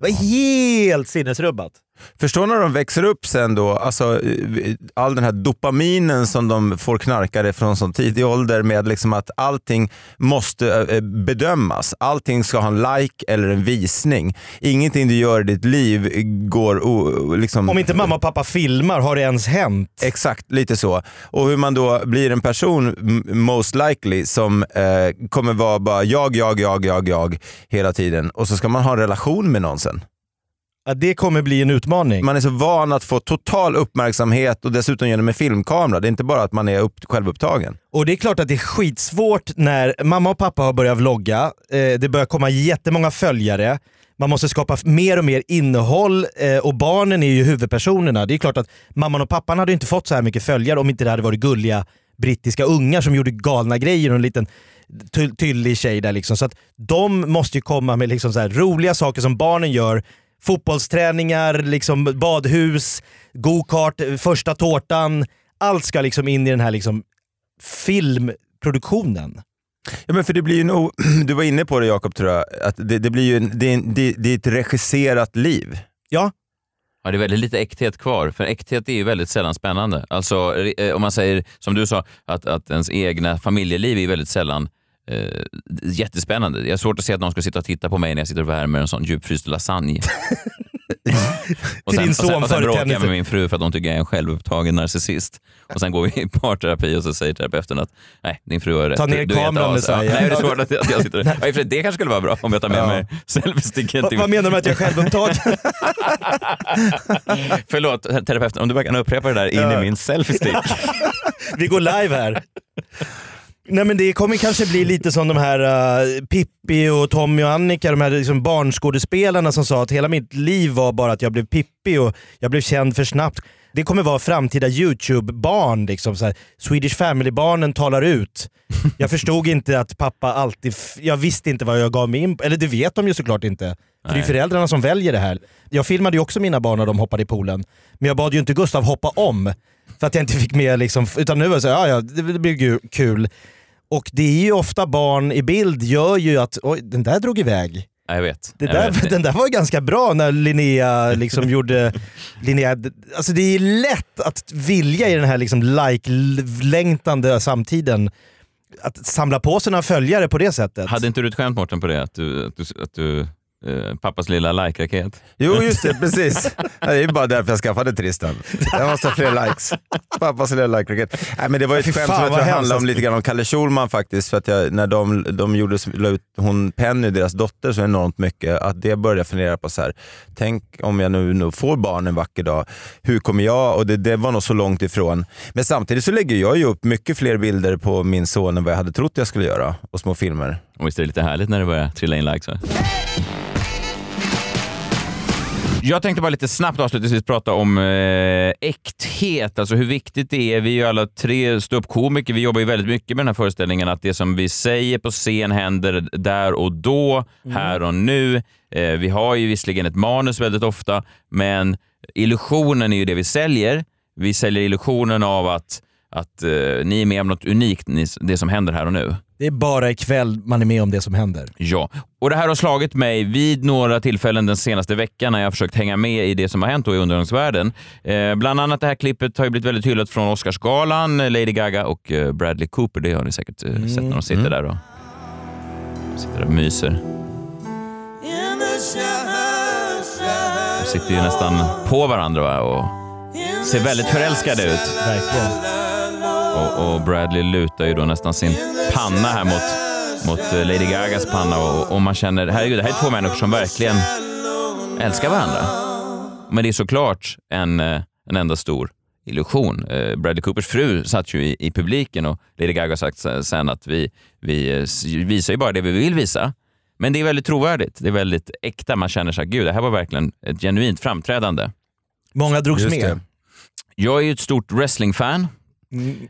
Det var helt sinnesrubbat. Förstår när de växer upp sen då, alltså eh, all den här dopaminen som de får knarkare från så tidig ålder med liksom att allting måste eh, bedömas. Allting ska ha en like eller en visning. Ingenting du gör i ditt liv går liksom... Om inte mamma och pappa filmar, har det ens hänt? Exakt, lite så. Och hur man då blir en person, most likely, som eh, kommer vara bara jag, jag, jag, jag, jag hela tiden. Och så ska man ha en relation med någon sen. Ja, det kommer bli en utmaning. Man är så van att få total uppmärksamhet och dessutom genom en filmkamera. Det är inte bara att man är upp, självupptagen. Och det är klart att det är skitsvårt när mamma och pappa har börjat vlogga, eh, det börjar komma jättemånga följare, man måste skapa mer och mer innehåll eh, och barnen är ju huvudpersonerna. Det är klart att mamman och pappan hade inte fått så här mycket följare om inte det hade varit gulliga brittiska ungar som gjorde galna grejer och en liten ty- tyllig tjej där liksom. Så att de måste ju komma med liksom så här roliga saker som barnen gör. Fotbollsträningar, liksom badhus, go-kart, första tårtan. Allt ska liksom in i den här liksom filmproduktionen. Ja, men för det blir ju nog, du var inne på det Jakob tror jag, att det, det blir ju en, det, det, det är ett regisserat liv. Ja. Ja, det är väldigt lite äkthet kvar, för äkthet är ju väldigt sällan spännande. Alltså, eh, om man säger, som du sa, att, att ens egna familjeliv är väldigt sällan eh, jättespännande. Jag har svårt att se att någon skulle sitta och titta på mig när jag sitter och värmer en sån djupfryst lasagne. och Till din och son och sen före bråkar jag med min fru för att hon tycker jag är en självupptagen narcissist. Och sen går vi i parterapi och så säger terapeuten att nej, din fru har rätt. Ta ner Du- du kameran as. Ja. Nej, det är svårt att jag sitter. Ja, för Det kanske skulle vara bra om jag tar med Ja. mig selfiesticken. Vad menar du med att jag är självupptagen? Förlåt, terapeuten, om du bara kan upprepa det där in Ja. i min selfiestick. Vi går live här. Nej men det kommer kanske bli lite som de här uh, Pippi och Tommy och Annika, de här liksom barnskådespelarna som sa att hela mitt liv var bara att jag blev Pippi och jag blev känd för snabbt. Det kommer vara framtida YouTube-barn. Liksom, så här. Swedish Family-barnen talar ut. Jag förstod inte att pappa alltid... Jag visste inte vad jag gav mig in på. Eller det vet de ju såklart inte. För det är föräldrarna som väljer det här. Jag filmade ju också mina barn när de hoppade i poolen. Men jag bad ju inte Gustav hoppa om. För att jag inte fick med liksom, utan nu var det så här, ja, ja det, blir ju kul. Och det är ju ofta barn i bild gör ju att, oj den där drog iväg. Ja, jag vet. Det jag där, vet. den där var ganska bra när Linnea liksom gjorde... Linnea, alltså det är lätt att vilja i den här liksom like-längtande samtiden att samla på sig några följare på det sättet. Hade inte du ett skämt Mårten på det? Att du, att du, att du eh, pappas lilla like-raket? Jo, just det, precis. Det är ju bara därför jag skaffade Tristan. Jag måste ha fler likes. Pappas lilla like-raket. Nej, men det var ju ett skämt som jag tror handlade om lite grann om Kalle Schulman faktiskt. För att jag, när de, de gjorde, la ut hon Penny, deras dotter, så enormt mycket, att det började jag fundera på så här. Tänk om jag nu, nu får barn en vacker dag, hur kommer jag? Och det, det var nog så långt ifrån. Men samtidigt så lägger jag ju upp mycket fler bilder på min son än vad jag hade trott jag skulle göra, och små filmer. Och visst är det lite härligt när det börjar trilla in likes? Va? Jag tänkte bara lite snabbt avslutningsvis prata om eh, äkthet, alltså hur viktigt det är. Vi är ju alla tre ståuppkomiker, vi jobbar ju väldigt mycket med den här föreställningen att det som vi säger på scen händer där och då, här och nu. Eh, vi har ju visserligen ett manus väldigt ofta, men illusionen är ju det vi säljer. Vi säljer illusionen av att, att eh, ni är med om något unikt, ni, det som händer här och nu. Det är bara ikväll man är med om det som händer. Ja, och det här har slagit mig vid några tillfällen den senaste veckan när jag har försökt hänga med i det som har hänt i underhållningsvärlden. Eh, bland annat det här klippet har ju blivit väldigt hyllat från Oscarsgalan, eh, Lady Gaga och eh, Bradley Cooper. Det har ni säkert eh, sett när de sitter där och sitter där och myser. De sitter ju nästan på varandra va? och ser väldigt förälskade ut. Verkligen. Och, och Bradley lutar ju då nästan sin panna här mot, mot eh, Lady Gagas panna och, och man känner, herregud, det här är två människor som verkligen älskar varandra. Men det är såklart en, eh, en enda stor illusion. Eh, Bradley Coopers fru satt ju i, i publiken och Lady Gaga har sagt se- sen att vi, vi visar ju bara det vi vill visa. Men det är väldigt trovärdigt. Det är väldigt äkta. Man känner sig, gud, det här var verkligen ett genuint framträdande. Många drogs med. Jag är ju ett stort wrestlingfan.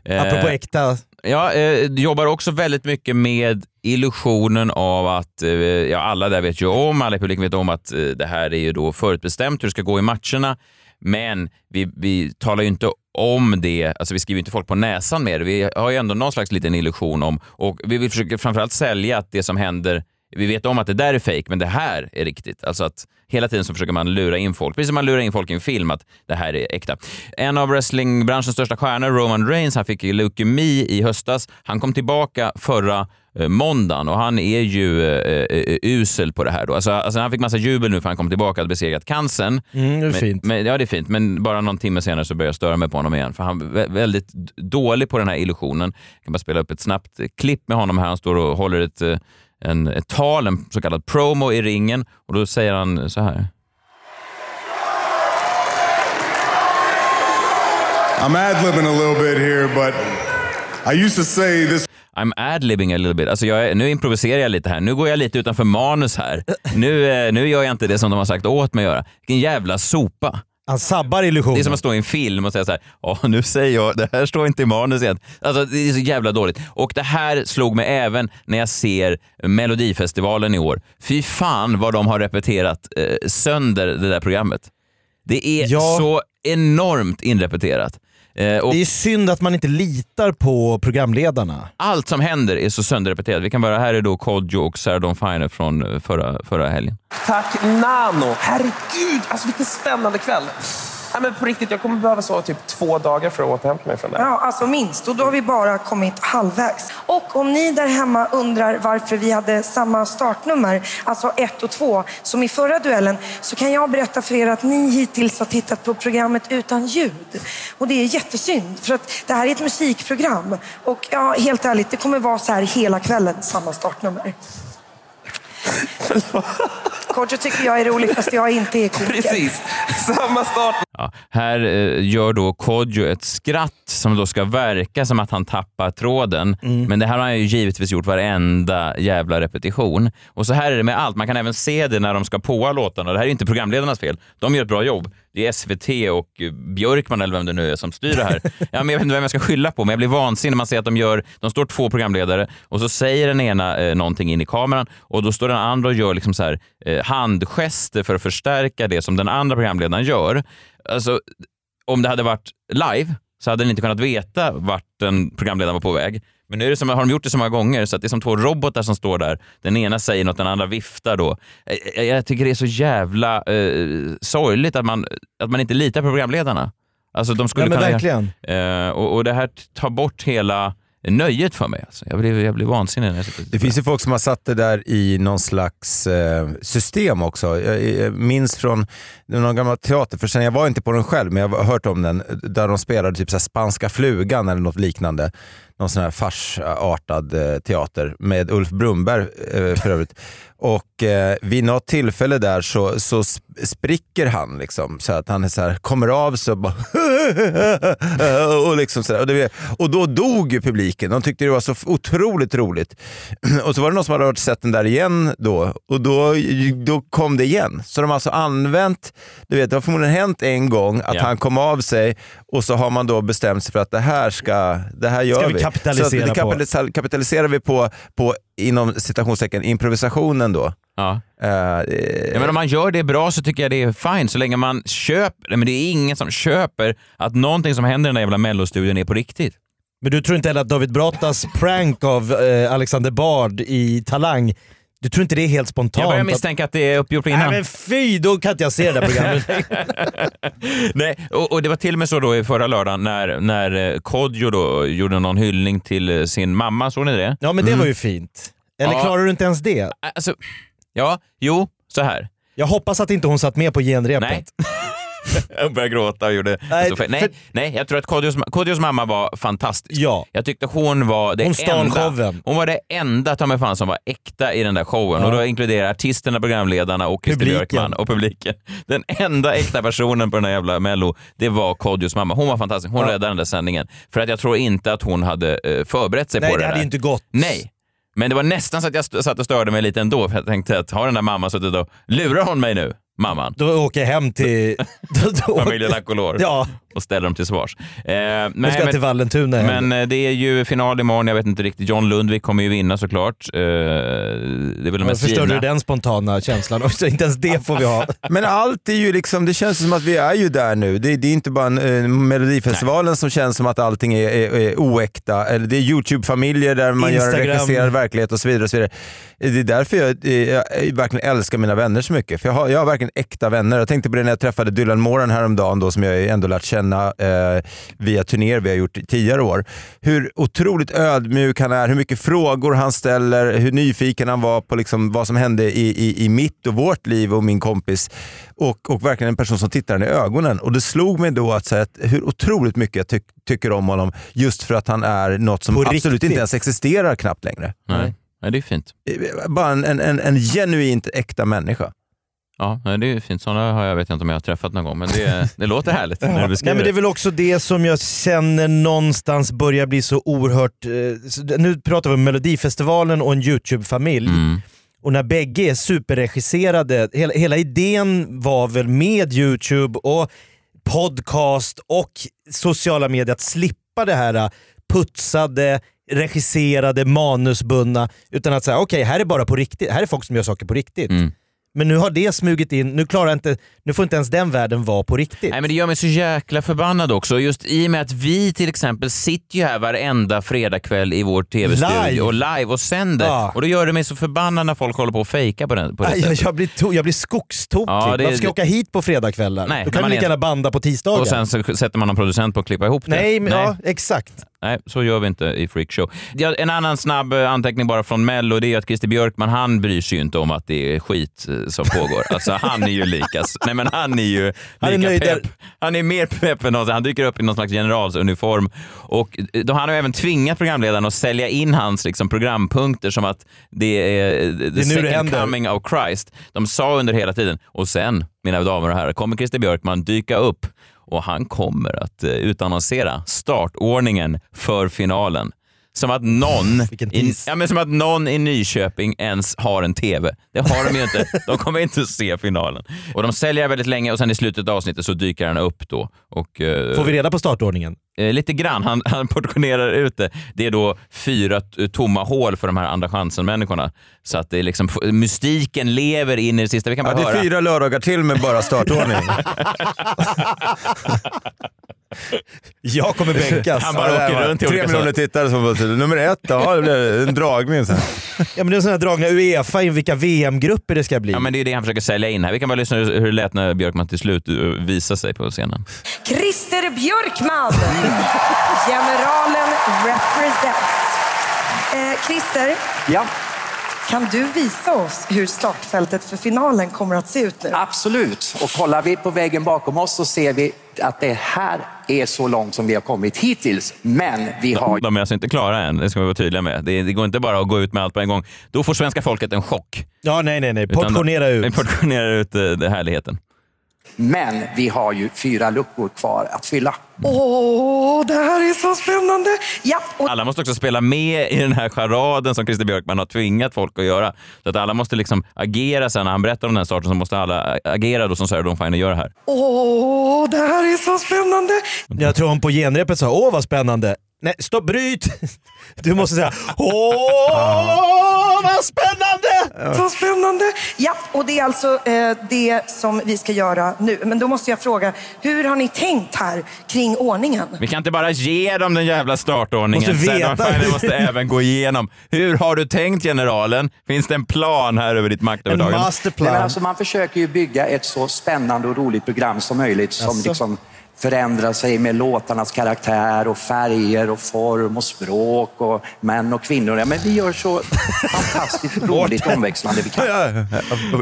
Eh, Apropå äkta. Ja, eh, jobbar också väldigt mycket med illusionen av att, eh, ja alla där vet ju om, alla i publiken vet om att eh, det här är ju då förutbestämt hur det ska gå i matcherna. Men vi, vi talar ju inte om det, alltså vi skriver inte folk på näsan med det. Vi har ju ändå någon slags liten illusion om, och vi vill försöka framförallt sälja att det som händer vi vet om att det där är fake, men det här är riktigt. Alltså att hela tiden så försöker man lura in folk, precis som man lurar in folk i en film, att det här är äkta. En av wrestlingbranschens största stjärnor, Roman Reigns, han fick leukemi i höstas. Han kom tillbaka förra eh, måndagen och han är ju eh, eh, usel på det här. Då. Alltså, alltså han fick massa jubel nu för han kom tillbaka och besegrat cancern. Mm, det är men, fint. Men, ja, det är fint, men bara någon timme senare så började jag störa mig på honom igen. För han är vä- väldigt dålig på den här illusionen. Jag kan bara spela upp ett snabbt eh, klipp med honom här. Han står och håller ett, eh, en, ett tal, en så kallad promo i ringen och då säger han så här. I'm ad libbing a little bit here, but I used to say this. I'm ad-libbing a little bit. Alltså jag, nu improviserar jag lite här. Nu går jag lite utanför manus här. Nu, eh, nu gör jag inte det som de har sagt åt mig att göra. Vilken jävla sopa. Han sabbar illusionen. Det är som att stå i en film och säga så här, ja nu säger jag, det här står inte i manus igen. Alltså det är så jävla dåligt. Och det här slog mig även när jag ser Melodifestivalen i år. Fy fan vad de har repeterat eh, sönder det där programmet. Det är Ja. så enormt inrepeterat. Eh, och Det är synd att man inte litar på programledarna. allt som händer är så sönderrepeterat. Vi kan bara, här är då Kodjo och Sarah Dawn Finer från eh, förra, förra helgen. Tack Nano! Herregud, alltså vilken spännande kväll. Nej, men på riktigt, jag kommer behöva sova typ två dagar för att återhämta mig från det. Ja, alltså minst. Och då har vi bara kommit halvvägs. Och om ni där hemma undrar varför vi hade samma startnummer, alltså ett och två, som i förra duellen, så kan jag berätta för er att ni hittills har tittat på programmet utan ljud. Och det är jättesynd, för att det här är ett musikprogram. Och ja, helt ärligt, det kommer vara så här hela kvällen, samma startnummer. Kodjo tycker jag är rolig, fast jag inte är komiker. Precis, samma start. Ja, här eh, gör då Kodjo ett skratt som då ska verka som att han tappar tråden. Men det här har han ju givetvis gjort varenda jävla repetition. Och så här är det med allt. Man kan även se det när de ska påa låtarna. Det här är inte programledarnas fel. De gör ett bra jobb. Det är SVT och eh, Björkman eller vem det nu är som styr det här. Ja, men jag vet inte vem jag ska skylla på, men jag blir vansinnig när man ser att de gör, de står två programledare och så säger den ena eh, någonting in i kameran och då står den andra och gör liksom så här, eh, handgester för att förstärka det som den andra programledaren gör. Alltså, om det hade varit live så hade ni inte kunnat veta vart den programledaren var på väg. Men nu är det som, har de gjort det så många gånger så att det är som två robotar som står där. Den ena säger något, den andra viftar då. Jag, jag tycker det är så jävla eh, sorgligt att man, att man inte litar på programledarna. Alltså de skulle Ja, men kunna, verkligen. Eh, och, och det här tar bort hela nöjet för mig. Alltså. Jag, blir, jag blev vansinnig när jag sitter Det finns ju folk som har satt det där i någon slags eh, system också. Jag, jag minns från någon gammal teaterföreställning, jag var inte på den själv men jag har hört om den, där de spelade typ så här Spanska flugan eller något liknande. Någon sån här farsartad eh, teater med Ulf Brumberg eh, för övrigt. Och eh, vid något tillfälle där så, så sp- spricker han liksom så att han är så här, kommer av sig och bara och, liksom så. Och, det, och då dog ju publiken. De tyckte det var så otroligt roligt. Och så var det någon som hade sett den där igen då och då, då kom det igen. Så de har alltså använt, du vet det har förmodligen hänt en gång att Ja. han kom av sig och så har man då bestämt sig för att det här ska, det här gör Ska vi vi. kapitalisera så det på. kapitalis- kapitaliserar vi på, på inom citationstecken improvisationen då. Ja. Eh, Ja, men om man gör det bra så tycker jag det är fine så länge man köper men det är ingen som köper att någonting som händer i den där jävla mellostudion är på riktigt. Men du tror inte heller att David Bratas prank av eh, Alexander Bard i Talang, du tror inte det är helt spontant? Jag börjar misstänka att det är uppgjort innan. Nej men fy, då kan inte jag se det där programmet. Nej, och, och det var till och med så då i förra lördagen när, när eh, Kodjo då gjorde någon hyllning till eh, sin mamma. Såg ni det? Ja men det var ju fint. Eller Ja. klarar du inte ens det? Alltså, ja, jo, så här. Jag hoppas att inte hon satt med på genrepet. Nej. Jag började gråta och gjorde... Nej, Nej, nej, för- nej jag tror att Kodjos, Kodjos mamma var fantastisk. Ja. Jag tyckte hon var det Hon enda. showen. Hon var det enda ta mig fan som var äkta i den där showen. Ja. Och då inkluderar artisterna, programledarna och Christer. Björkman och publiken. Den enda äkta personen på den här jävla mello, det var Kodjos mamma. Hon var fantastisk. Hon Ja. räddade den där sändningen. För att jag tror inte att hon hade eh, förberett sig Nej på det det hade där. inte gått. Nej. Men det var nästan så att jag satt och störde mig lite ändå. För jag tänkte att har den där mamman suttit och lurar hon mig nu? Mamman. Då åker jag hem till... då, då, Familjen Akolor. Ja. Och ställer dem till svars. Eh, Nu nej, ska jag till Vallentuna men eh, det är ju final imorgon, jag vet inte riktigt. John Lundvik kommer ju vinna såklart. Eh, det är väl mest Förstörde du den spontana känslan också? Inte ens det får vi ha. Men allt är ju liksom, det känns som att vi är ju där nu. Det, det är inte bara en, eh, Melodifestivalen som känns som att allting är, är, är oäkta. Eller det är YouTube-familjer där man gör en Instagram. regisserad verklighet och så vidare. Och så vidare. Det är därför jag, eh, jag verkligen älskar mina vänner så mycket. För jag har, jag har verkligen äkta vänner. Jag tänkte på det när jag träffade Dylan Moran häromdagen då, som jag ändå lärt känna eh, via turnéer vi har gjort tidigare år. Hur otroligt ödmjuk han är, hur mycket frågor han ställer, hur nyfiken han var på liksom vad som hände i, i, i mitt och vårt liv och min kompis. Och, och verkligen en person som tittar henne i ögonen. Och det slog mig då att, säga att hur otroligt mycket jag tyck, tycker om honom just för att han är något som På absolut riktigt. inte ens existerar knappt längre. Nej. Nej, det är fint. Bara en, en, en, en genuint äkta människa. Ja, det är fint. Sådana har jag vet inte om jag har träffat någon gång, men det, det låter härligt när du Nej, men det är väl också det som jag känner någonstans börjar bli så oerhört... Eh, nu pratar vi om Melodifestivalen och en YouTube-familj. Mm. Och när bägge är superregisserade, hela, hela idén var väl med YouTube och podcast och sociala medier att slippa det här eh, putsade, regisserade, manusbundna. Utan att säga okej, här är bara på riktigt. Här är folk som gör saker på riktigt. Mm. Men nu har det smugit in, nu, klarar inte, nu får inte ens den världen vara på riktigt. Nej, men det gör mig så jäkla förbannad också. Just i och med att vi till exempel sitter ju här varenda fredagkväll i vår tv-studio Live. och live och sänder. Ja. Och då gör det mig så förbannad när folk håller på och fejka på, den, på det Nej, jag, sättet. jag, blir to- jag blir skogstokig. Ja, det- Varför ska jag åka hit på fredagskvällar? Nej, Då kan man lika är- gärna banda på tisdagar. Och sen så sätter man någon producent på att klippa ihop det. Nej, men, ja, exakt. Nej, så gör vi inte i Freakshow. En annan snabb eh, anteckning bara från Mello, det är att Christer Björkman, han bryr sig ju inte om att det är skit eh, som pågår. Alltså han är ju lika, nej men han är ju Han är lika pepp. Han är mer pepp än någonsin. Han dyker upp i någon slags generalsuniform och eh, då han har även tvingat programledaren att sälja in hans liksom, programpunkter som att det är the det second händer. coming of Christ. De sa under hela tiden och sen, mina damer och herrar, kommer Christer Björkman dyka upp och han kommer att eh, utannonsera startordningen för finalen. Som att, någon i, ja, men som att någon i Nyköping ens har en TV. Det har de ju inte. De kommer inte att se finalen. Och De säljer väldigt länge och sen i slutet av avsnittet så dyker han upp då. Och, eh, Får vi reda på startordningen? Eh, lite grann. Han, han portionerar ut det. Det är då fyra tomma hål för de här andra chansen-människorna. Så att det är liksom, mystiken lever in i det sista. Vi kan Ja, bara det är höra. fyra lördagar till med bara startordning. Jag kommer bänkas. Han bara Ja, åker runt i Tre miljoner tittare som till nummer ett, ja det blev en dragning sen. Ja, men det är sådana här dragna Uefa in vilka VM-grupper det ska bli. Ja, men det är det han försöker sälja in här. Vi kan bara lyssna hur hur det lät när Björkman till slut eh, visade sig på scenen. Christer Björkman, generalen represents. Eh, Christer, Ja, kan du visa oss hur startfältet för finalen kommer att se ut nu? absolut. Och kollar vi på väggen bakom oss så ser vi att det här är så långt som vi har kommit hittills. Men vi har De är alltså inte klara än, det ska vi vara tydliga med. Det, det går inte bara att gå ut med allt på en gång. Då får svenska folket en chock. Ja, nej, nej, nej. Utan- Portionera ut. Nej, Portionera ut eh, det härligheten. Men vi har ju fyra luckor kvar att fylla. Åh, det här är så spännande! Ja, och Alla måste också spela med i den här charaden som Christer Björkman har tvingat folk att göra. Så att alla måste liksom agera sen när han berättar om den här starten så måste alla agera då som Sarah Dawn Finer gör här. åh, det här är så spännande! Jag tror hon på genrepet sa åh vad spännande. Nej, stopp, bryt! Du måste säga åh Ja, och det är alltså eh, det som vi ska göra nu. Men då måste jag fråga, hur har ni tänkt här kring ordningen? Vi kan inte bara ge dem den jävla startordningen. Måste veta. Dawn Finer måste även gå igenom. Hur har du tänkt generalen? Finns det en plan här över ditt maktövertagande? Nej, men alltså, man försöker ju bygga ett så spännande och roligt program som möjligt som Jaså? liksom förändrar sig med låtarnas karaktär och färger och form och språk och män och kvinnor. Ja, men vi gör så fantastiskt roligt omväxlande vi kan.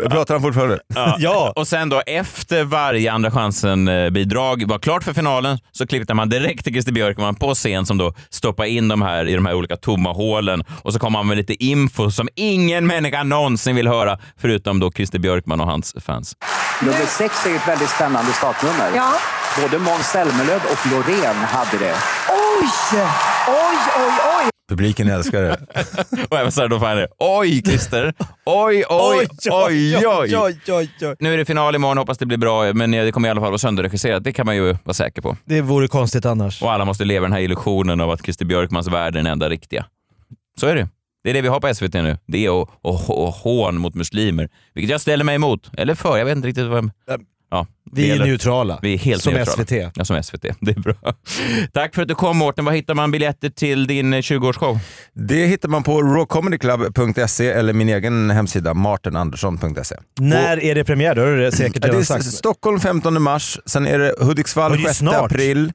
Pratar han fortfarande? Ja. Och sen då efter varje Andra chansen-bidrag var klart för finalen så klippte man direkt till Christer Björkman på scen som då stoppar in de här i de här olika tomma hålen och så kommer han med lite info som ingen människa någonsin vill höra förutom då Christer Björkman och hans fans. Nummer sex är ett väldigt spännande startnummer. Ja. Både Måns Zelmerlöw och Loreen hade det. Oj! Oj, oj, oj! Publiken älskar det. och även Sarah Dawn Finer. Oj Christer! Oj, oj, oj, oj! oj, oj. Nu är det final imorgon, hoppas det blir bra, men det kommer i alla fall vara sönderregisserat. Det kan man ju vara säker på. Det vore konstigt annars. Och alla måste leva den här illusionen av att Christer Björkmans värld är den enda riktiga. Så är det. Det är det vi har på SVT nu. Det är och, och, och hån mot muslimer. Vilket jag ställer mig emot. Eller för, jag vet inte riktigt vad jag... Ja, Vi det är neutrala. Vi är helt Som neutrala. SVT. Ja, som SVT. Det är bra. Tack för att du kom Mårten. Var hittar man biljetter till din eh, 20-årsshow? Det hittar man på rawcomedyclub.se eller min egen hemsida martinandersson.se. När är det premiär? Det har du säkert Ja, det redan är sagt. Stockholm 15 mars, sen är det Hudiksvall Ja, det är 6 snart. april.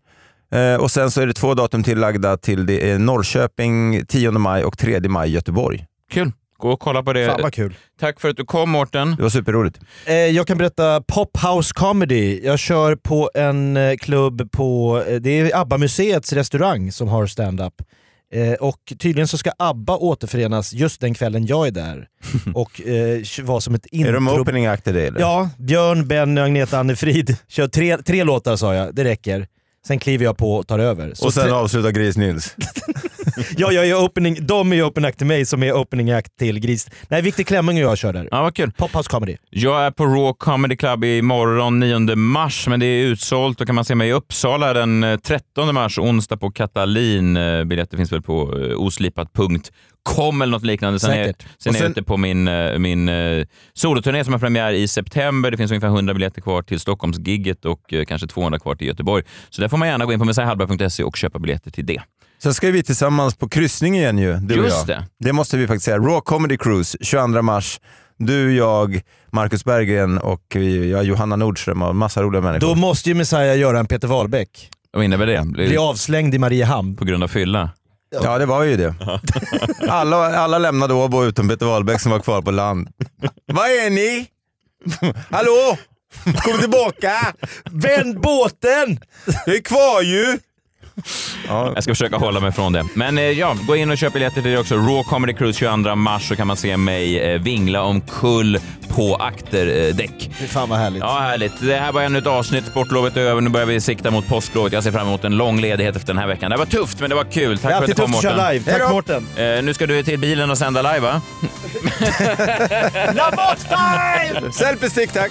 Eh, och sen så är det två datum tillagda till det är Norrköping 10 maj och 3 maj Göteborg. Kul. Gå och kolla på det. Fan vad kul. Tack för att du kom Mårten. Det var superroligt. Eh, jag kan berätta Pop House Comedy. Jag kör på en eh, klubb på, eh, det är ABBA-museets restaurang som har stand-up. Eh, och tydligen så ska ABBA återförenas just den kvällen jag är där. och eh, vara som ett intro... Är de opening act i det eller? Ja, Björn, Benny, Agneta, Annefrid. Kör tre, tre låtar sa jag, det räcker. Sen kliver jag på och tar över. Så Och sen avslutar Gris Nils. Ja, jag är opening, de är opening act till mig som är opening act till Gris. Nej, Viktor Klemming och jag kör där. Ja, vad kul. Pophouse Comedy. Jag är på Raw Comedy Club imorgon 9 mars, men det är utsålt. Då kan man se mig i Uppsala den eh, 13 mars, onsdag på Katalin. Eh, Biljetter finns väl på eh, oslipat.com eller något liknande. Sen är, sen Och är jag sen- ute på min, eh, min eh, soloturné som har premiär i september. Det finns ungefär 100 biljetter kvar till Stockholmsgigget och eh, kanske 200 kvar till Göteborg. Så där får man gärna gå in på messiahallberg.se och köpa biljetter till det. Sen ska vi tillsammans på kryssning igen ju, du och Just jag. det. Det måste vi faktiskt säga. Raw Comedy Cruise, 22 mars. Du, jag, Marcus Berggren och vi, ja, Johanna Nordström och massa roliga människor. Då måste ju Messiah göra en Peter Wahlbeck. Vad innebär det? Bli avslängd i Mariehamn. På grund av fylla? Ja, det var ju det. Alla, alla lämnade Åbo utom Peter Wahlbeck som var kvar på land. Vad är ni? Hallå? Kom tillbaka! Vänd båten! Jag är kvar ju! Ja. Jag ska försöka hålla mig från det. Men eh, ja, gå in och köp biljetter till det också. Raw Comedy Cruise 22 mars så kan man se mig eh, vingla omkull på akterdäck. Fy fan vad härligt. Ja, härligt. Det här var ännu ett avsnitt. Sportlovet är över. Nu börjar vi sikta mot påsklovet. Jag ser fram emot en lång ledighet efter den här veckan. Det var tufft, men det var kul. Tack Det är för att du kom, Mårten. köra live. Tack. Mårten. Eh, nu ska du till bilen och sända live, va? Lamotte time! Selfie-stick tack!